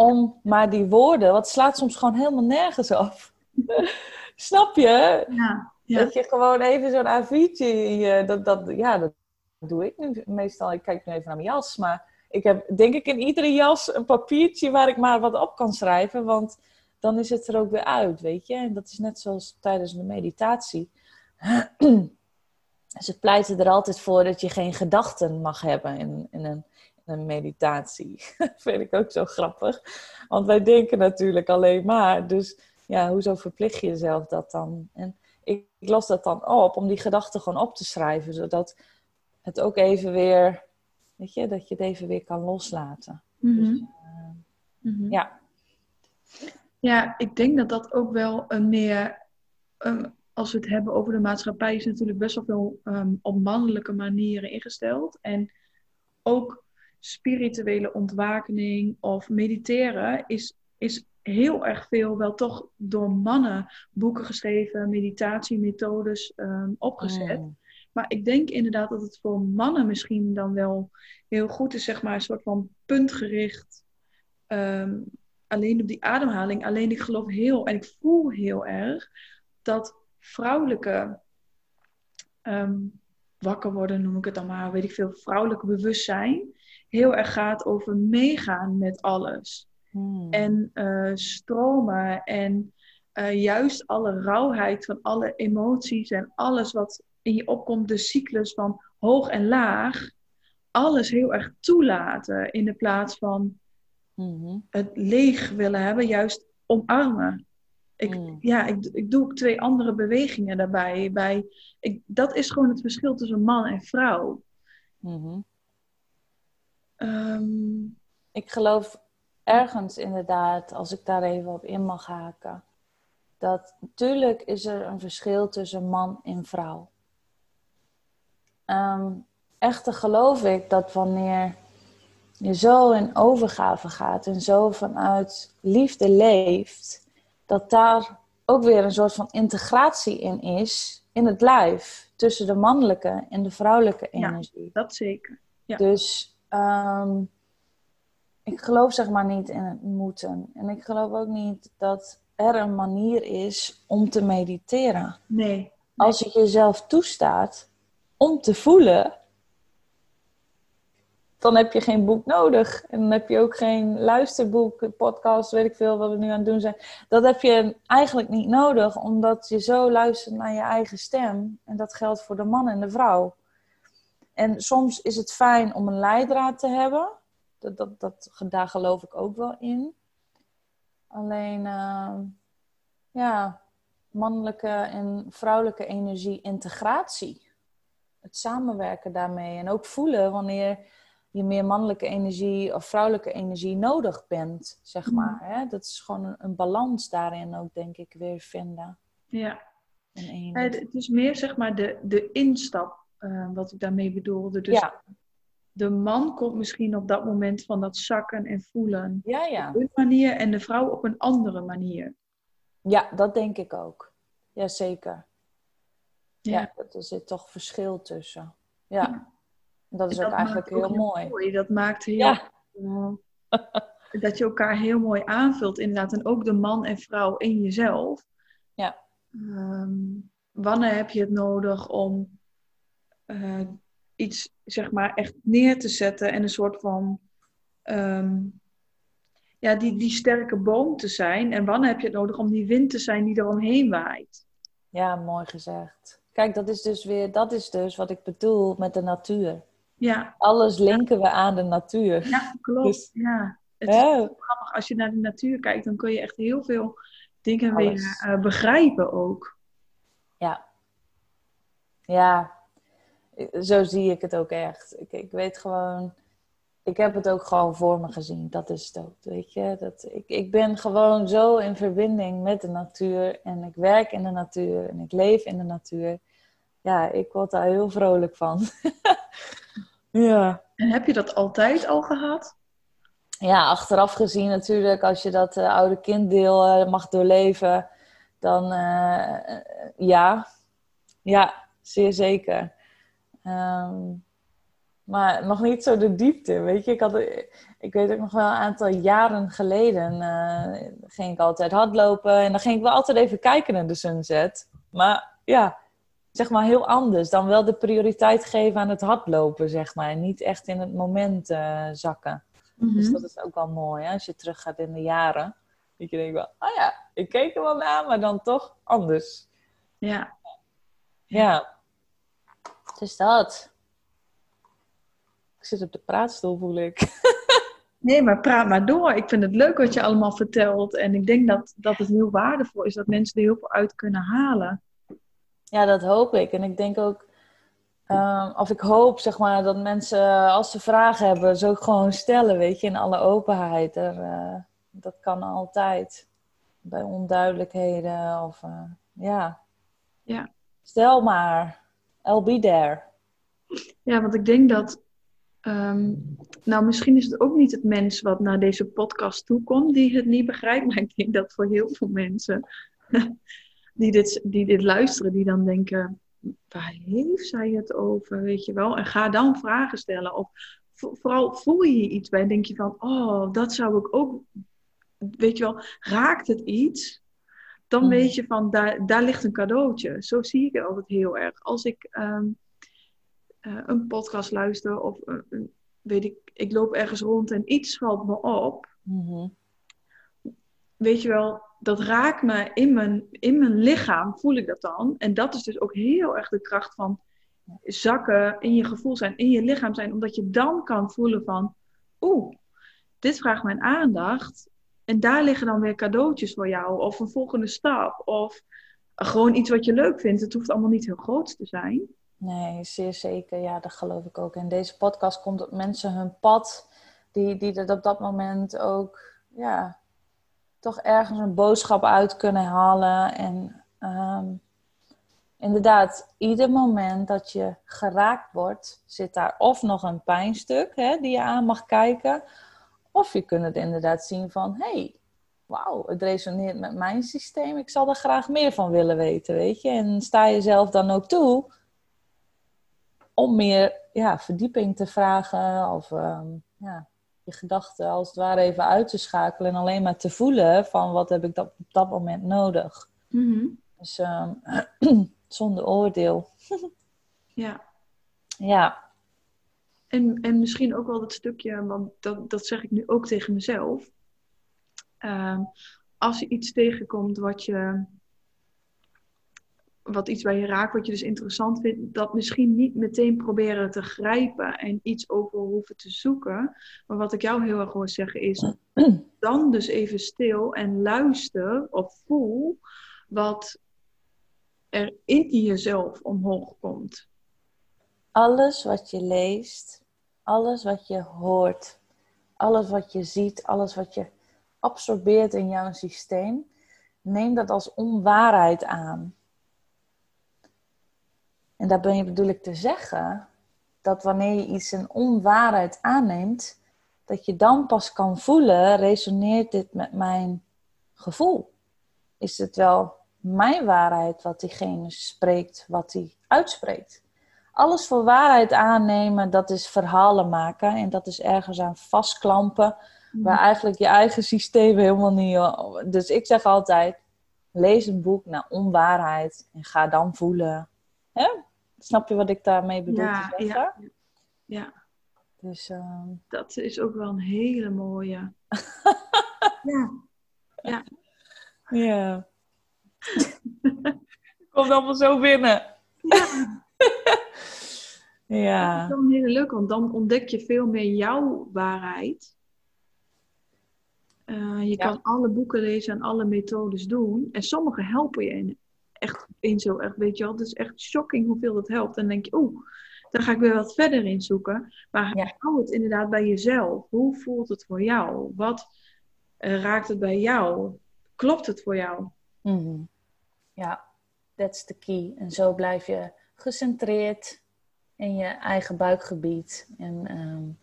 Om maar die woorden, wat slaat soms gewoon helemaal nergens af. Snap je? Ja, ja. Dat je gewoon even zo'n A4'tje in je... Dat, dat, ja, dat doe ik nu meestal. Ik kijk nu even naar mijn jas. Maar ik heb denk ik in iedere jas een papiertje waar ik maar wat op kan schrijven. Want dan is het er ook weer uit, weet je. En dat is net zoals tijdens de meditatie. Ze pleiten er altijd voor dat je geen gedachten mag hebben in, in, een, een meditatie. Dat vind ik ook zo grappig. Want wij denken natuurlijk alleen maar. Dus ja, hoezo verplicht je jezelf dat dan? En ik, ik las dat dan op om die gedachten gewoon op te schrijven. Zodat het ook even weer, weet je, dat je het even weer kan loslaten. Mhm. Dus, Mhm. ja. Ja, ik denk dat dat ook wel een meer, als we het hebben over de maatschappij, is natuurlijk best wel veel ehm, op mannelijke manieren ingesteld. En ook spirituele ontwakening of mediteren is, is heel erg veel wel toch door mannen boeken geschreven, meditatiemethodes ehm, opgezet. Mm. Maar ik denk inderdaad dat het voor mannen misschien dan wel heel goed is, zeg maar, een soort van puntgericht. ehm, alleen op die ademhaling. Alleen ik geloof heel en ik voel heel erg dat vrouwelijke ehm, wakker worden, noem ik het dan maar, weet ik veel, vrouwelijke bewustzijn, heel erg gaat over meegaan met alles. Mm. En eh, stromen en eh, juist alle rauwheid van alle emoties en alles wat in je opkomt, de cyclus van hoog en laag, alles heel erg toelaten in de plaats van Mhm. het leeg willen hebben, juist omarmen. Ik, Mm. Ja, ik, ik doe ook twee andere bewegingen daarbij. Bij, ik, dat is gewoon het verschil tussen man en vrouw. Mhm. Ehm, Ik geloof ergens inderdaad, als ik daar even op in mag haken, dat natuurlijk is er een verschil tussen man en vrouw. Ehm, echter geloof ik dat wanneer je zo in overgave gaat en zo vanuit liefde leeft, dat daar ook weer een soort van integratie in is in het lijf tussen de mannelijke en de vrouwelijke Ja. energie. dat zeker. Ja. Dus ehm, ik geloof zeg maar niet in het moeten. En ik geloof ook niet dat er een manier is om te mediteren. Nee. Als je jezelf toestaat om te voelen, dan heb je geen boek nodig. En dan heb je ook geen luisterboek, podcast, weet ik veel wat we nu aan het doen zijn. Dat heb je eigenlijk niet nodig, omdat je zo luistert naar je eigen stem. En dat geldt voor de man en de vrouw. En soms is het fijn om een leidraad te hebben. Dat, dat, dat, daar geloof ik ook wel in. Alleen, ehm, ja, mannelijke en vrouwelijke energie integratie. Het samenwerken daarmee. En ook voelen wanneer je meer mannelijke energie of vrouwelijke energie nodig bent, zeg Mhm. maar. Hè? Dat is gewoon een, een balans daarin ook, denk ik, weer vinden. Ja. Eh, Het is meer zeg maar de, de instap eh, wat ik daarmee bedoelde. Dus ja, de man komt misschien op dat moment van dat zakken en voelen ja, ja. op een manier en de vrouw op een andere manier. Ja, dat denk ik ook. Jazeker. Ja, Ja. dat er zit toch verschil tussen. Ja. Dat is ook eigenlijk heel ook mooi. Dat maakt heel Ja. dat je elkaar heel mooi aanvult, inderdaad. En ook de man en vrouw in jezelf. Ja. Ehm, wanneer heb je het nodig om eh, iets, zeg maar, echt neer te zetten en een soort van, ehm, ja, die, die sterke boom te zijn. En wanneer heb je het nodig om die wind te zijn die eromheen waait? Ja, mooi gezegd. Kijk, dat is dus weer, dat is dus wat ik bedoel met de natuur. Ja. Alles linken we aan de natuur. Ja, klopt. Dus, ja. Het is grappig. Als je naar de natuur kijkt, dan kun je echt heel veel dingen weer uh, begrijpen ook. Ja. Ja. Zo zie ik het ook echt. Ik, ik weet gewoon... Ik heb het ook gewoon voor me gezien. Dat is het ook, weet je. Dat, ik, ik ben gewoon zo in verbinding met de natuur. En ik werk in de natuur. En ik leef in de natuur. Ja, ik word daar heel vrolijk van. ja. En heb je dat altijd al gehad? ja, achteraf gezien natuurlijk, als je dat uh, oude kinddeel uh, mag doorleven, dan uh, ja, ja, zeer zeker. Um, maar nog niet zo de diepte, weet je. Ik, had, ik weet ook nog wel een aantal jaren geleden ging ik altijd hardlopen en dan ging ik wel altijd even kijken naar de sunset. Maar ja, zeg maar heel anders. Dan wel de prioriteit geven aan het hardlopen, zeg maar. En niet echt in het moment zakken. Dus mhm. dat is ook wel mooi hè? als je teruggaat in de jaren. Dat je denkt wel, oh ja, ik keek er wel naar, maar dan toch anders. Ja. Ja. Dus dat. Ik zit op de praatstoel, voel ik. Nee, maar praat maar door. Ik vind het leuk wat je allemaal vertelt. En ik denk dat, dat het heel waardevol is dat mensen er heel veel uit kunnen halen. Ja, dat hoop ik. En ik denk ook Um, of ik hoop, zeg maar, dat mensen, als ze vragen hebben, ze ook gewoon stellen, weet je, in alle openheid. Er, uh, dat kan altijd. Bij onduidelijkheden of, uh, ja. ja. Stel maar, I'll be there. Ja, want ik denk dat, um, nou, misschien is het ook niet het mens wat naar deze podcast toekomt die het niet begrijpt, maar ik denk dat voor heel veel mensen die dit, die dit luisteren, die dan denken waar heeft zij het over, weet je wel? En ga dan vragen stellen. Of vooral voel je iets bij, denk je van, oh, dat zou ik ook, weet je wel, raakt het iets? Dan hmm. weet je van, daar, daar ligt een cadeautje. Zo zie ik het altijd heel erg. Als ik ehm, eh, een podcast luister of, weet ik, ik loop ergens rond en iets valt me op. Mm Weet je wel, dat raakt me in mijn, in mijn lichaam, voel ik dat dan. En dat is dus ook heel erg de kracht van zakken in je gevoel zijn, in je lichaam zijn. Omdat je dan kan voelen van, oeh, dit vraagt mijn aandacht. En daar liggen dan weer cadeautjes voor jou. Of een volgende stap. Of gewoon iets wat je leuk vindt. Het hoeft allemaal niet heel groot te zijn. Nee, zeer zeker. Ja, dat geloof ik ook. En deze podcast komt op mensen hun pad. Die, die dat op dat moment ook ja, toch ergens een boodschap uit kunnen halen. En um, inderdaad, ieder moment dat je geraakt wordt, zit daar of nog een pijnstuk hè, die je aan mag kijken. Of je kunt het inderdaad zien van, hey, wauw, het resoneert met mijn systeem. Ik zal er graag meer van willen weten, weet je. En sta jezelf dan ook toe om meer ja, verdieping te vragen of um, ja, je gedachten als het ware even uit te schakelen en alleen maar te voelen van wat heb ik dat, op dat moment nodig. Mm Dus um, zonder oordeel. ja. Ja. En, en misschien ook wel dat stukje, want dat, dat zeg ik nu ook tegen mezelf. Uh, als je iets tegenkomt wat je wat iets bij je raakt, wat je dus interessant vindt, dat misschien niet meteen proberen te grijpen en iets over hoeven te zoeken. Maar wat ik jou heel erg hoor zeggen is, dan dus even stil en luister of voel wat er in jezelf omhoog komt. Alles wat je leest, alles wat je hoort, alles wat je ziet, alles wat je absorbeert in jouw systeem, neem dat als onwaarheid aan. En daar ben je bedoel ik te zeggen dat wanneer je iets een onwaarheid aanneemt, dat je dan pas kan voelen, resoneert dit met mijn gevoel? Is het wel mijn waarheid wat diegene spreekt, wat hij uitspreekt? Alles voor waarheid aannemen, dat is verhalen maken en dat is ergens aan vastklampen, mm. waar eigenlijk je eigen systeem helemaal niet. Dus ik zeg altijd: lees een boek naar onwaarheid en ga dan voelen. Hè? Snap je wat ik daarmee bedoel ja, te zeggen? Ja, ja. Dus, ehm, Dat is ook wel een hele mooie. ja. Ja. Ja. Komt allemaal zo binnen. Ja. ja. Dat is een hele leuk, want dan ontdek je veel meer jouw waarheid. Uh, je kan alle boeken lezen en alle methodes doen. En sommige helpen je in, echt in zo echt, weet je wel. Het is echt shocking hoeveel dat helpt. En dan denk je, oeh, dan ga ik weer wat verder in zoeken. Maar ja. hou het inderdaad bij jezelf. Hoe voelt het voor jou? Wat uh, raakt het bij jou? Klopt het voor jou? Mm Ja, that's the key. En zo blijf je gecentreerd in je eigen buikgebied. En um,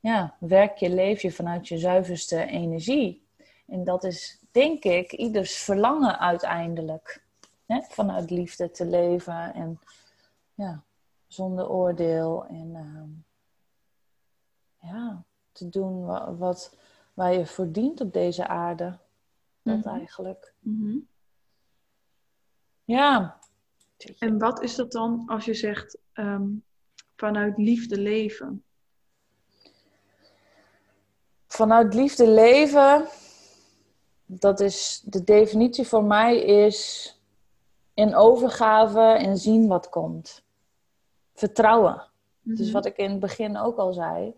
ja, werk je, leef je vanuit je zuiverste energie. En dat is, denk ik, ieders verlangen uiteindelijk. Hè? Vanuit liefde te leven en ja, zonder oordeel. En uh, ja, te doen wat, wat, waar je voor dient op deze aarde. Dat mm eigenlijk. Mm Ja. En wat is dat dan als je zegt um, vanuit liefde leven? Vanuit liefde leven, dat is de definitie voor mij is in overgave en zien wat komt. Vertrouwen. Dus wat ik in het begin ook al zei.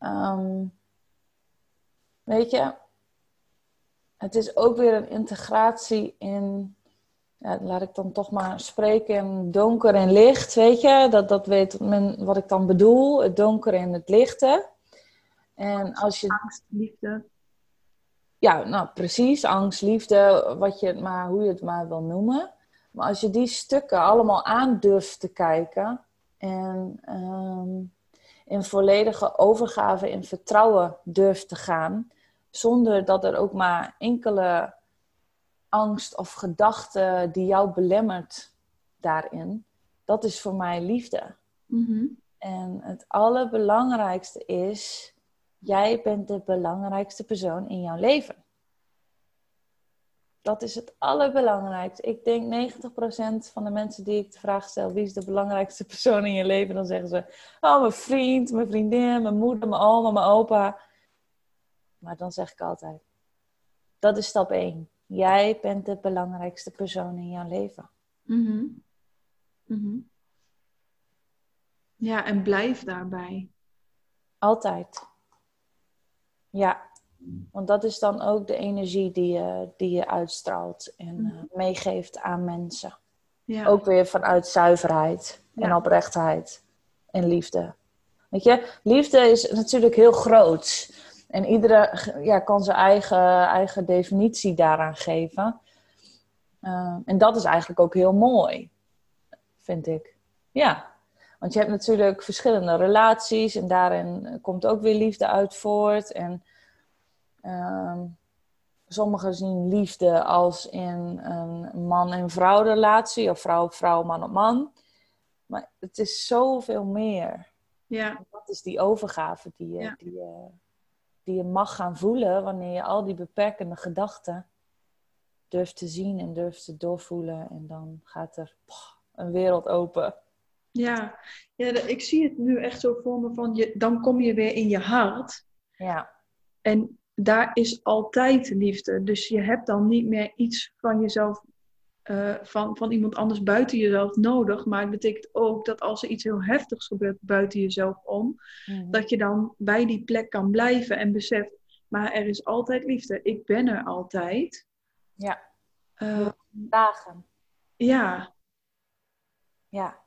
Um, weet je, het is ook weer een integratie in, ja, laat ik dan toch maar spreken in donker en licht, weet je. Dat, dat weet men wat ik dan bedoel, het donker en het lichte. En als je... Angst, liefde. Ja, nou precies, angst, liefde, wat je maar, hoe je het maar wil noemen. Maar als je die stukken allemaal aan durft te kijken en um, in volledige overgave in vertrouwen durft te gaan, zonder dat er ook maar enkele angst of gedachte die jou belemmert daarin, dat is voor mij liefde. Mhm. En het allerbelangrijkste is, jij bent de belangrijkste persoon in jouw leven. Dat is het allerbelangrijkste. Ik denk 90% van de mensen die ik de vraag stel: wie is de belangrijkste persoon in je leven? Dan zeggen ze: Oh, mijn vriend, mijn vriendin, mijn moeder, mijn oma, mijn opa. Maar dan zeg ik altijd: dat is stap 1. Jij bent de belangrijkste persoon in jouw leven. Mm -hmm. Ja, en blijf daarbij. Altijd. Ja, want dat is dan ook de energie die je, die je uitstraalt en uh, meegeeft aan mensen. Ja. Ook weer vanuit zuiverheid en oprechtheid en liefde. Weet je, liefde is natuurlijk heel groot. En iedere ja, kan zijn eigen, eigen definitie daaraan geven. Uh, en dat is eigenlijk ook heel mooi, vind ik. Ja, want je hebt natuurlijk verschillende relaties en daarin komt ook weer liefde uit voort. En Um, sommigen zien liefde als in een man- en vrouw relatie, of vrouw op vrouw, man op man. Maar het is zoveel meer. Ja. Dat is die overgave die je, die, je, die je mag gaan voelen wanneer je al die beperkende gedachten durft te zien en durft te doorvoelen. En dan gaat er een wereld open. Ja. ja, ik zie het nu echt zo voor me van, je, dan kom je weer in je hart. Ja. En daar is altijd liefde. Dus je hebt dan niet meer iets van jezelf, uh, van, van iemand anders buiten jezelf nodig. Maar het betekent ook dat als er iets heel heftigs gebeurt buiten jezelf om, mhm. dat je dan bij die plek kan blijven en beseft, maar er is altijd liefde. Ik ben er altijd. Ja. Uh, Dagen. Ja. Ja.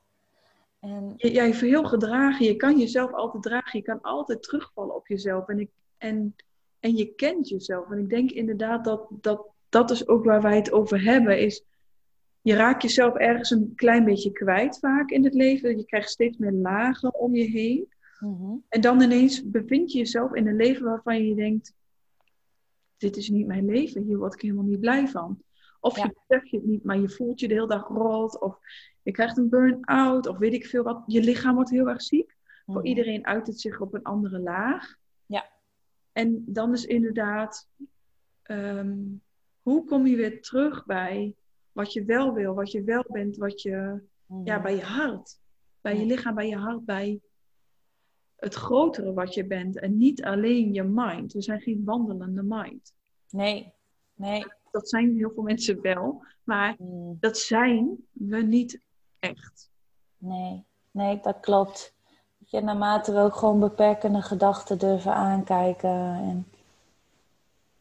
En... Jij je heel gedragen. Je kan jezelf altijd dragen. Je kan altijd terugvallen op jezelf. En, ik, en en je kent jezelf. En ik denk inderdaad dat, dat dat is ook waar wij het over hebben. Is je raakt jezelf ergens een klein beetje kwijt vaak in het leven. Je krijgt steeds meer lagen om je heen. Mhm. En dan ineens bevind je jezelf in een leven waarvan je denkt... Dit is niet mijn leven. Hier word ik helemaal niet blij van. Of je beseft je het niet, maar je voelt je de hele dag rot. Of je krijgt een burn-out. Of weet ik veel wat. Je lichaam wordt heel erg ziek. Voor mhm. iedereen uit het zich op een andere laag. Ja. En dan is inderdaad, um, hoe kom je weer terug bij wat je wel wil, wat je wel bent, wat je, ja, mhm. bij je hart. Bij je lichaam, bij je hart, bij het grotere wat je bent. En niet alleen je mind. We zijn geen wandelende mind. Nee, nee. Dat zijn heel veel mensen wel. Maar mm. dat zijn we niet echt. Nee, nee, dat klopt. Je, naarmate we ook gewoon beperkende gedachten durven aankijken. En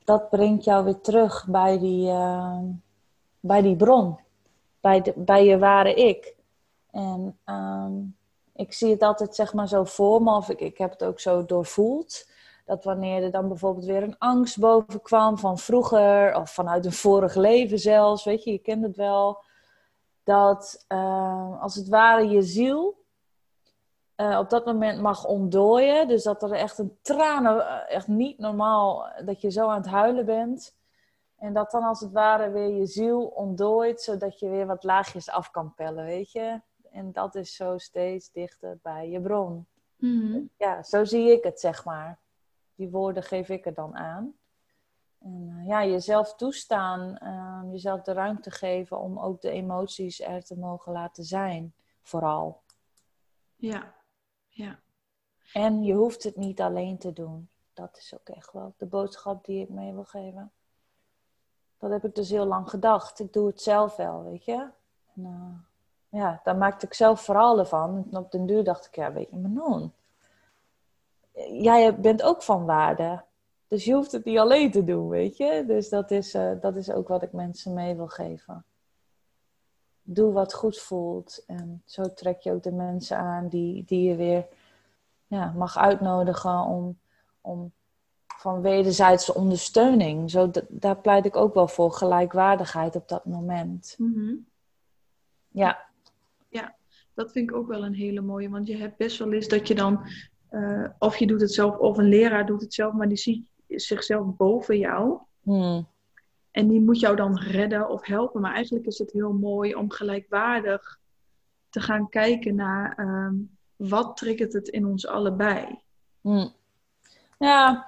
dat brengt jou weer terug bij die, uh, bij die bron. Bij, de, bij je ware ik. En um, ik zie het altijd zeg maar zo voor me, of ik, ik heb het ook zo doorvoeld. Dat wanneer er dan bijvoorbeeld weer een angst boven kwam van vroeger, of vanuit een vorig leven zelfs, weet je, je kent het wel. Dat uh, als het ware je ziel uh, op dat moment mag ontdooien. Dus dat er echt een tranen, eh, echt niet normaal, dat je zo aan het huilen bent. En dat dan als het ware weer je ziel ontdooit, zodat je weer wat laagjes af kan pellen, weet je. En dat is zo steeds dichter bij je bron. Mhm. Ja, zo zie ik het, zeg maar. Die woorden geef ik er dan aan. En uh, ja, jezelf toestaan, uh, jezelf de ruimte geven om ook de emoties er te mogen laten zijn, vooral. Ja, ja. En je hoeft het niet alleen te doen. Dat is ook echt wel de boodschap die ik mee wil geven. Dat heb ik dus heel lang gedacht. Ik doe het zelf wel, weet je. En, uh, ja, daar maakte ik zelf verhalen van. En op den duur dacht ik, ja, weet je, Manon. Jij bent ook van waarde. Dus je hoeft het niet alleen te doen, weet je. Dus dat is, uh, dat is ook wat ik mensen mee wil geven. Doe wat goed voelt. En zo trek je ook de mensen aan die, die je weer ja, mag uitnodigen om, om van wederzijdse ondersteuning. Zo, daar pleit ik ook wel voor, gelijkwaardigheid op dat moment. Mm Ja dat vind ik ook wel een hele mooie. Want je hebt best wel eens dat je dan, uh, of je doet het zelf, of een leraar doet het zelf, maar die ziet zichzelf boven jou. Hmm. En die moet jou dan redden of helpen. Maar eigenlijk is het heel mooi om gelijkwaardig te gaan kijken naar um, wat triggert het in ons allebei. Hmm. Ja,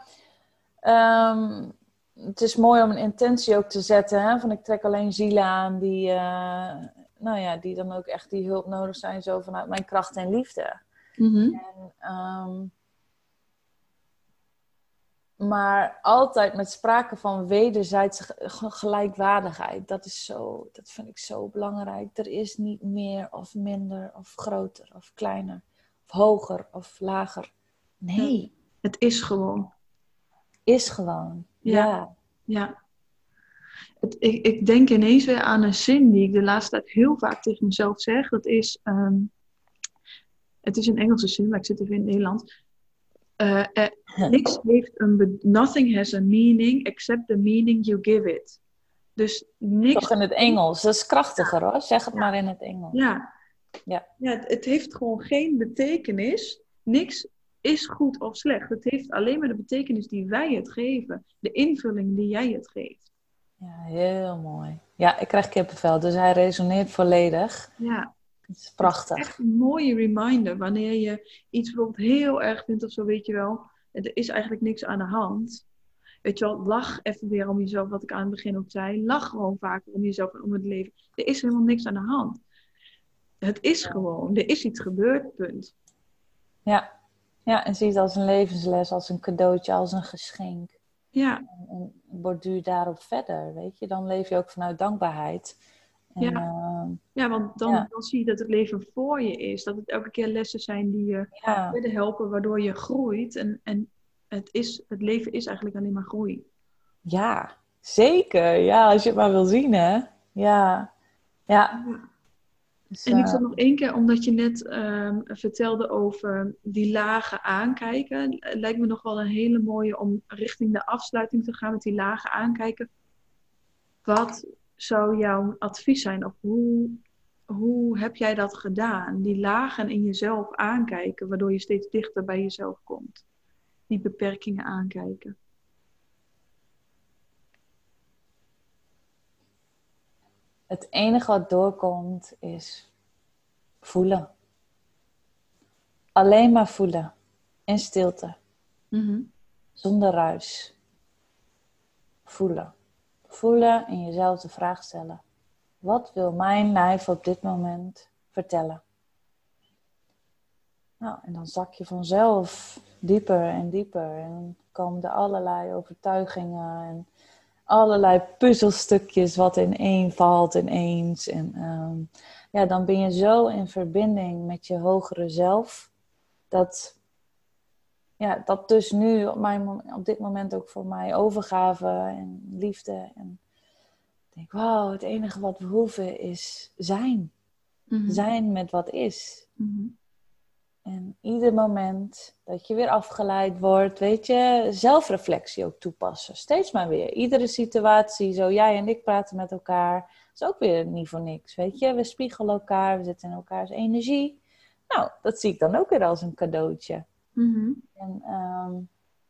um, het is mooi om een intentie ook te zetten. Hè? Van ik trek alleen zielen aan die, uh, nou ja, die dan ook echt die hulp nodig zijn, zo vanuit mijn kracht en liefde. Mhm. en, um, maar altijd met sprake van wederzijdse gelijkwaardigheid. Dat is zo, dat vind ik zo belangrijk. Er is niet meer of minder of groter of kleiner of hoger of lager. Nee. Het is gewoon. Is gewoon. Ja. ja ik, ik, denk ineens weer aan een zin die ik de laatste tijd heel vaak tegen mezelf zeg. Dat is, ehm, het is een Engelse zin, maar ik zit even in het Nederlands. Uh, niks heeft een, nothing has a meaning except the meaning you give it. Dus niks. Toch in het Engels, dat is krachtiger hoor. Zeg het maar in het Engels. Ja. Ja. ja, het heeft gewoon geen betekenis. Niks is goed of slecht. Het heeft alleen maar de betekenis die wij het geven, de invulling die jij het geeft. Ja, heel mooi. Ja, ik krijg kippenvel, dus hij resoneert volledig. Ja. Het is prachtig. Het is echt een mooie reminder wanneer je iets bijvoorbeeld heel erg vindt of zo, weet je wel. Er is eigenlijk niks aan de hand. Weet je wel, lach even weer om jezelf, wat ik aan het begin ook zei. Lach gewoon vaker om jezelf en om het leven. Er is helemaal niks aan de hand. Het is gewoon, er is iets gebeurd, punt. Ja, ja en zie het als een levensles, als een cadeautje, als een geschenk. Ja. En, borduur daarop verder, weet je. Dan leef je ook vanuit dankbaarheid. En, ja. Uh, ja, want dan, dan zie je dat het leven voor je is. Dat het elke keer lessen zijn die je ja. verder helpen, waardoor je groeit. En, en het, is, het leven is eigenlijk alleen maar groei. Ja, zeker. Ja, als je het maar wil zien, hè. Ja. Ja. ja. Dus, en ik zat nog één keer, omdat je net ehm, vertelde over die lage aankijken. Lijkt me nog wel een hele mooie om richting de afsluiting te gaan met die lage aankijken. Wat zou jouw advies zijn? Of hoe, hoe heb jij dat gedaan? Die lagen in jezelf aankijken, waardoor je steeds dichter bij jezelf komt. Die beperkingen aankijken. Het enige wat doorkomt is voelen. Alleen maar voelen. In stilte. Mhm. Zonder ruis. Voelen. Voelen en jezelf de vraag stellen. Wat wil mijn lijf op dit moment vertellen. Nou, en dan zak je vanzelf dieper en dieper. En dan komen er allerlei overtuigingen en allerlei puzzelstukjes wat in één valt ineens. En ehm, ja, dan ben je zo in verbinding met je hogere zelf. Dat, ja, dat dus nu op, mijn, op dit moment ook voor mij overgave en liefde. En ik denk, wauw, het enige wat we hoeven is zijn. Mhm. Zijn met wat is. Mhm. En ieder moment dat je weer afgeleid wordt, weet je, zelfreflectie ook toepassen. Steeds maar weer. Iedere situatie, zo jij en ik praten met elkaar, is ook weer niet voor niks, weet je. We spiegelen elkaar, we zitten in elkaars energie. Nou, dat zie ik dan ook weer als een cadeautje. Mhm. En ehm,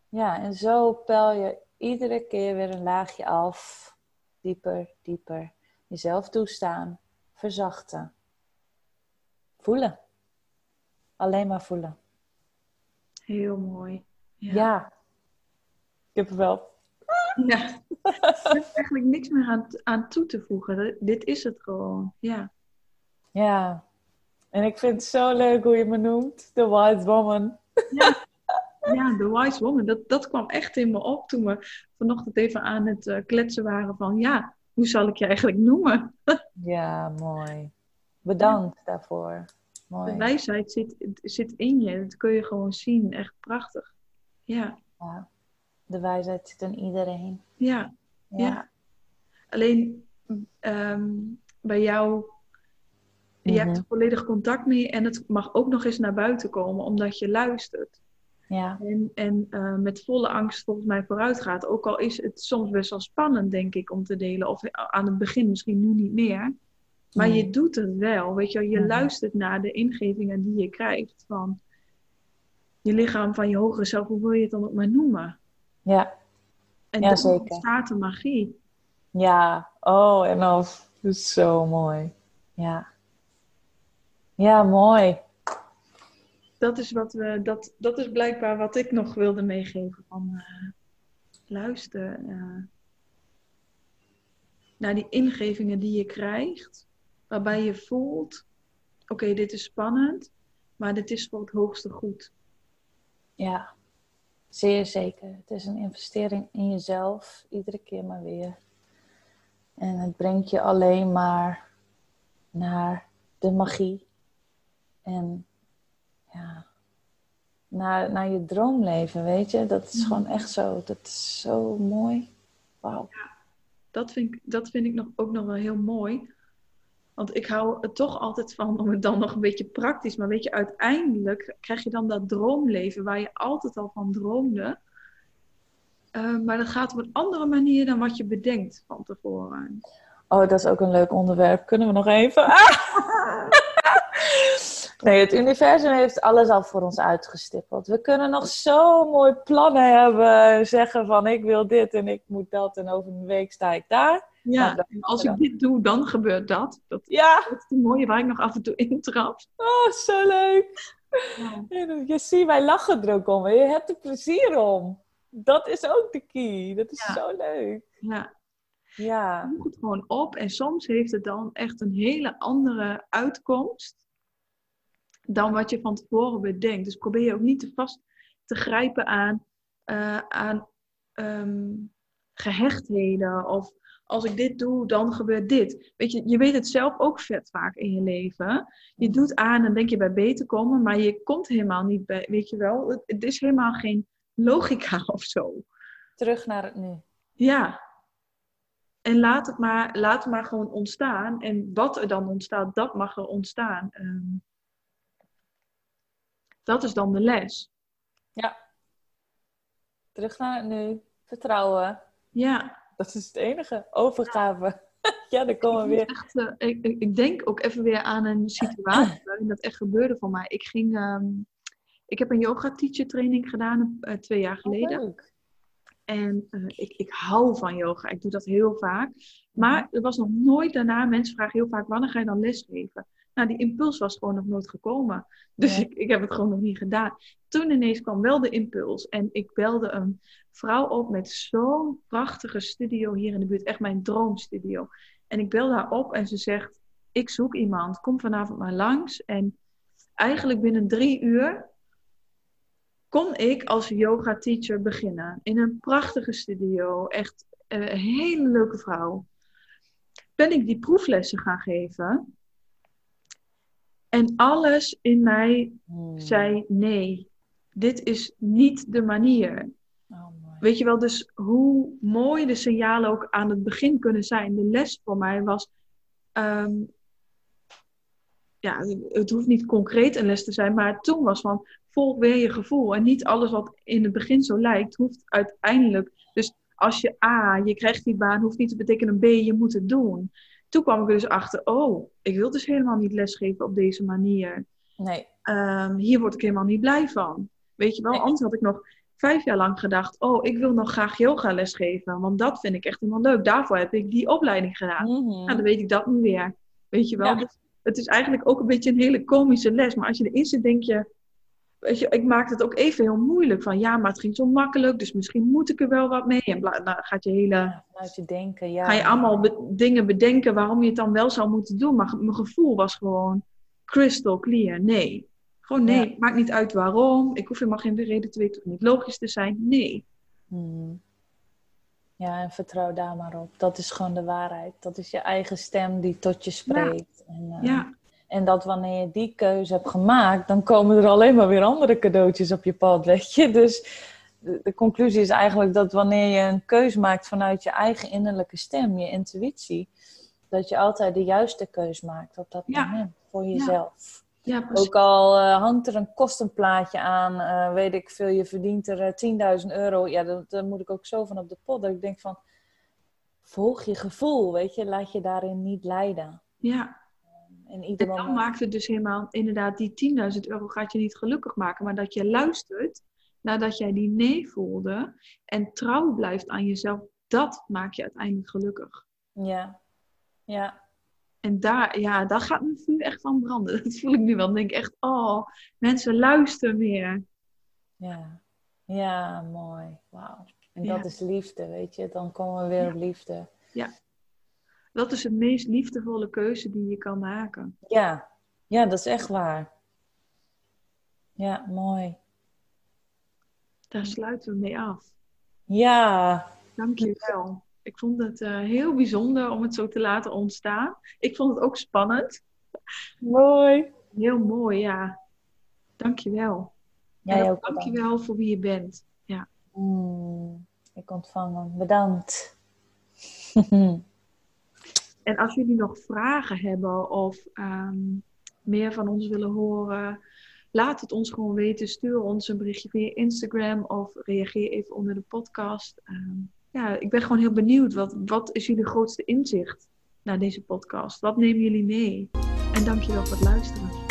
ja, en zo pel je iedere keer weer een laagje af. Dieper, dieper. Jezelf toestaan, verzachten. Voelen. Alleen maar voelen. Heel mooi. Ja. ja. Ik heb er wel. Ja. Ik heb eigenlijk niks meer aan, aan toe te voegen. Dit is het gewoon. Ja. Ja. En ik vind het zo leuk hoe je me noemt. The Wise Woman. Ja. Ja, The Wise Woman. Dat, dat kwam echt in me op toen we vanochtend even aan het uh, kletsen waren van ja, hoe zal ik je eigenlijk noemen? ja, mooi. Bedankt daarvoor. De wijsheid zit, zit in je. Dat kun je gewoon zien. Echt prachtig. Ja. ja. De wijsheid zit in iedereen. Ja. ja. Alleen ehm, bij jou, je hebt mhm. volledig contact mee en het mag ook nog eens naar buiten komen omdat je luistert. Ja. En, en uh, met volle angst volgens mij vooruit gaat. Ook al is het soms best wel spannend, denk ik, om te delen. Of aan het begin misschien nu niet meer. Maar je doet het wel, weet je, je luistert naar de ingevingen die je krijgt van je lichaam, van je hogere zelf, hoe wil je het dan ook maar noemen? Ja, en ja, dan zeker. staat de magie. Ja, oh, en of. Dat is zo mooi. Ja. Ja, mooi. Dat is, wat we, dat, dat is blijkbaar wat ik nog wilde meegeven van uh, luister uh, naar die ingevingen die je krijgt waarbij je voelt: oké, dit is spannend, maar dit is voor het hoogste goed. Ja, zeer zeker. Het is een investering in jezelf, iedere keer maar weer. En het brengt je alleen maar naar de magie. En ja, naar, naar je droomleven, weet je. Dat is gewoon echt zo. Dat is zo mooi. Wauw. Ja, dat vind ik, dat vind ik nog, ook nog wel heel mooi. Want ik hou er toch altijd van om het dan nog een beetje praktisch. Maar weet je, uiteindelijk krijg je dan dat droomleven waar je altijd al van droomde. Uh, maar dat gaat op een andere manier dan wat je bedenkt van tevoren. Oh, dat is ook een leuk onderwerp. Kunnen we nog even? nee, het universum heeft alles al voor ons uitgestippeld. We kunnen nog zo mooi plannen hebben. Zeggen van ik wil dit en ik moet dat en over een week sta ik daar. Ja, nou, en als ik dit doe, dan gebeurt dat. Dat, ja. dat is het mooie waar ik nog af en toe intrap. Oh, zo leuk. Je ziet, wij lachen er ook om. Je hebt er plezier om. Dat is ook de key. Dat is zo leuk. Ja. Ja. Je het gewoon op en soms heeft het dan echt een hele andere uitkomst dan wat je van tevoren bedenkt. Dus probeer je ook niet te vast te grijpen aan, uh, aan ehm, gehechtheden of als ik dit doe, dan gebeurt dit. Weet je, je weet het zelf ook vet vaak in je leven. Je doet aan en denk je bij beter komen, maar je komt helemaal niet bij, weet je wel. Het, het is helemaal geen logica of zo. Terug naar het nu. Ja. En laat het maar, laat het maar gewoon ontstaan. En wat er dan ontstaat, dat mag er ontstaan. Um, dat is dan de les. Ja. Terug naar het nu. Vertrouwen. Ja. Dat is het enige. Overgave. Ja, dan komen we weer. Echt, uh, ik, ik, denk ook even weer aan een situatie waarin dat echt gebeurde voor mij. Ik ging, um, ik heb een yoga teacher training gedaan uh, twee jaar oh, geleden. Oh, en uh, ik, ik hou van yoga. Ik doe dat heel vaak. Maar er was nog nooit daarna, mensen vragen heel vaak, wanneer ga je dan lesgeven? Nou, die impuls was gewoon nog nooit gekomen. Dus ik, ik heb het gewoon nog niet gedaan. Toen ineens kwam wel de impuls. En ik belde een vrouw op met zo'n prachtige studio hier in de buurt. Echt mijn droomstudio. En ik belde haar op en ze zegt... ik zoek iemand, kom vanavond maar langs. En eigenlijk binnen drie uur kon ik als yoga teacher beginnen. In een prachtige studio, echt een hele leuke vrouw. Ben ik die proeflessen gaan geven. En alles in mij hmm. zei nee, dit is niet de manier. Oh, Weet je wel, dus hoe mooi de signalen ook aan het begin kunnen zijn. De les voor mij was, ehm, ja, het hoeft niet concreet een les te zijn, maar toen was van, volg weer je gevoel. En niet alles wat in het begin zo lijkt, hoeft uiteindelijk. Dus als je A, je krijgt die baan, hoeft niet te betekenen B, je moet het doen. Toen kwam ik er dus achter, oh, ik wil dus helemaal niet lesgeven op deze manier. Nee. Um, hier word ik helemaal niet blij van. Weet je wel, anders had ik nog vijf jaar lang gedacht, oh, ik wil nog graag yoga lesgeven, want dat vind ik echt helemaal leuk. Daarvoor heb ik die opleiding gedaan. Mm Nou, dan weet ik dat nu weer. Weet je wel, dus het is eigenlijk ook een beetje een hele komische les, maar als je erin zit, denk je, weet je, ik maakte het ook even heel moeilijk. Van ja, maar het ging zo makkelijk, dus misschien moet ik er wel wat mee. En dan gaat je hele. Ja, je denken, ja. Ga je allemaal dingen bedenken waarom je het dan wel zou moeten doen. Maar mijn gevoel was gewoon crystal clear. Nee. Gewoon nee. Maakt niet uit waarom. Ik hoef helemaal geen reden te weten of niet logisch te zijn. Nee. Hmm. Ja, en vertrouw daar maar op. Dat is gewoon de waarheid. Dat is je eigen stem die tot je spreekt. Ja. En, uh, ja. En dat wanneer je die keuze hebt gemaakt, dan komen er alleen maar weer andere cadeautjes op je pad, weet je. Dus de, conclusie is eigenlijk dat wanneer je een keuze maakt vanuit je eigen innerlijke stem, je intuïtie, dat je altijd de juiste keuze maakt op dat moment voor jezelf. Ja. Ook al uh, hangt er een kostenplaatje aan, uh, weet ik veel, je verdient er 10.000 eh, euro. Ja, daar moet ik ook zo van op de pot. Dat ik denk van, volg je gevoel, weet je, laat je daarin niet leiden. Ja, en, ieder dan maakt het dus helemaal, inderdaad, die 10.000 euro gaat je niet gelukkig maken, maar dat je luistert nadat jij die nee voelde en trouw blijft aan jezelf, dat maakt je uiteindelijk gelukkig. Ja, ja. En daar, ja, daar gaat mijn vuur echt van branden. Dat voel ik nu wel. Dan denk ik echt, oh, mensen luisteren meer. Ja, ja, mooi. Wauw. En dat is liefde, weet je. Dan komen we weer op liefde. Ja dat is de meest liefdevolle keuze die je kan maken. Ja, ja dat is echt waar. Ja, mooi. Daar sluiten we mee af. Ja. Dank je wel. Ik vond het uh, heel bijzonder om het zo te laten ontstaan. Ik vond het ook spannend. Mooi. Heel mooi, ja. Dank je wel. Ook. Dank je wel voor wie je bent. Ja. Mm, ik ontvang hem. Bedankt. En als jullie nog vragen hebben of ehm, meer van ons willen horen, laat het ons gewoon weten. Stuur ons een berichtje via Instagram of reageer even onder de podcast. Ehm, ja, ik ben gewoon heel benieuwd. Wat, wat is jullie grootste inzicht naar deze podcast? Wat nemen jullie mee? En dankjewel voor het luisteren.